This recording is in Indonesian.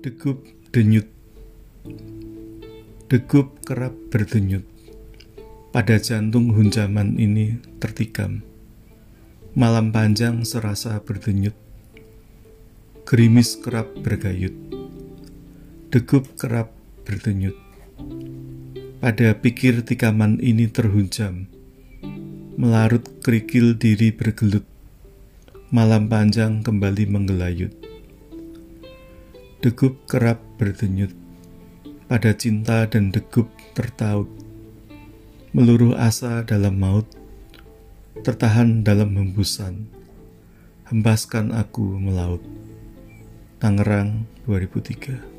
Degup denyut. Degup kerap berdenyut. Pada jantung hunjaman ini tertikam. Malam panjang serasa berdenyut. Gerimis kerap bergayut. Degup kerap berdenyut. Pada pikir tikaman ini terhunjam. Melarut kerikil diri bergelut. Malam panjang kembali menggelayut degup kerap berdenyut. Pada cinta dan degup tertaut, meluruh asa dalam maut, tertahan dalam hembusan, hembaskan aku melaut. Tangerang 2003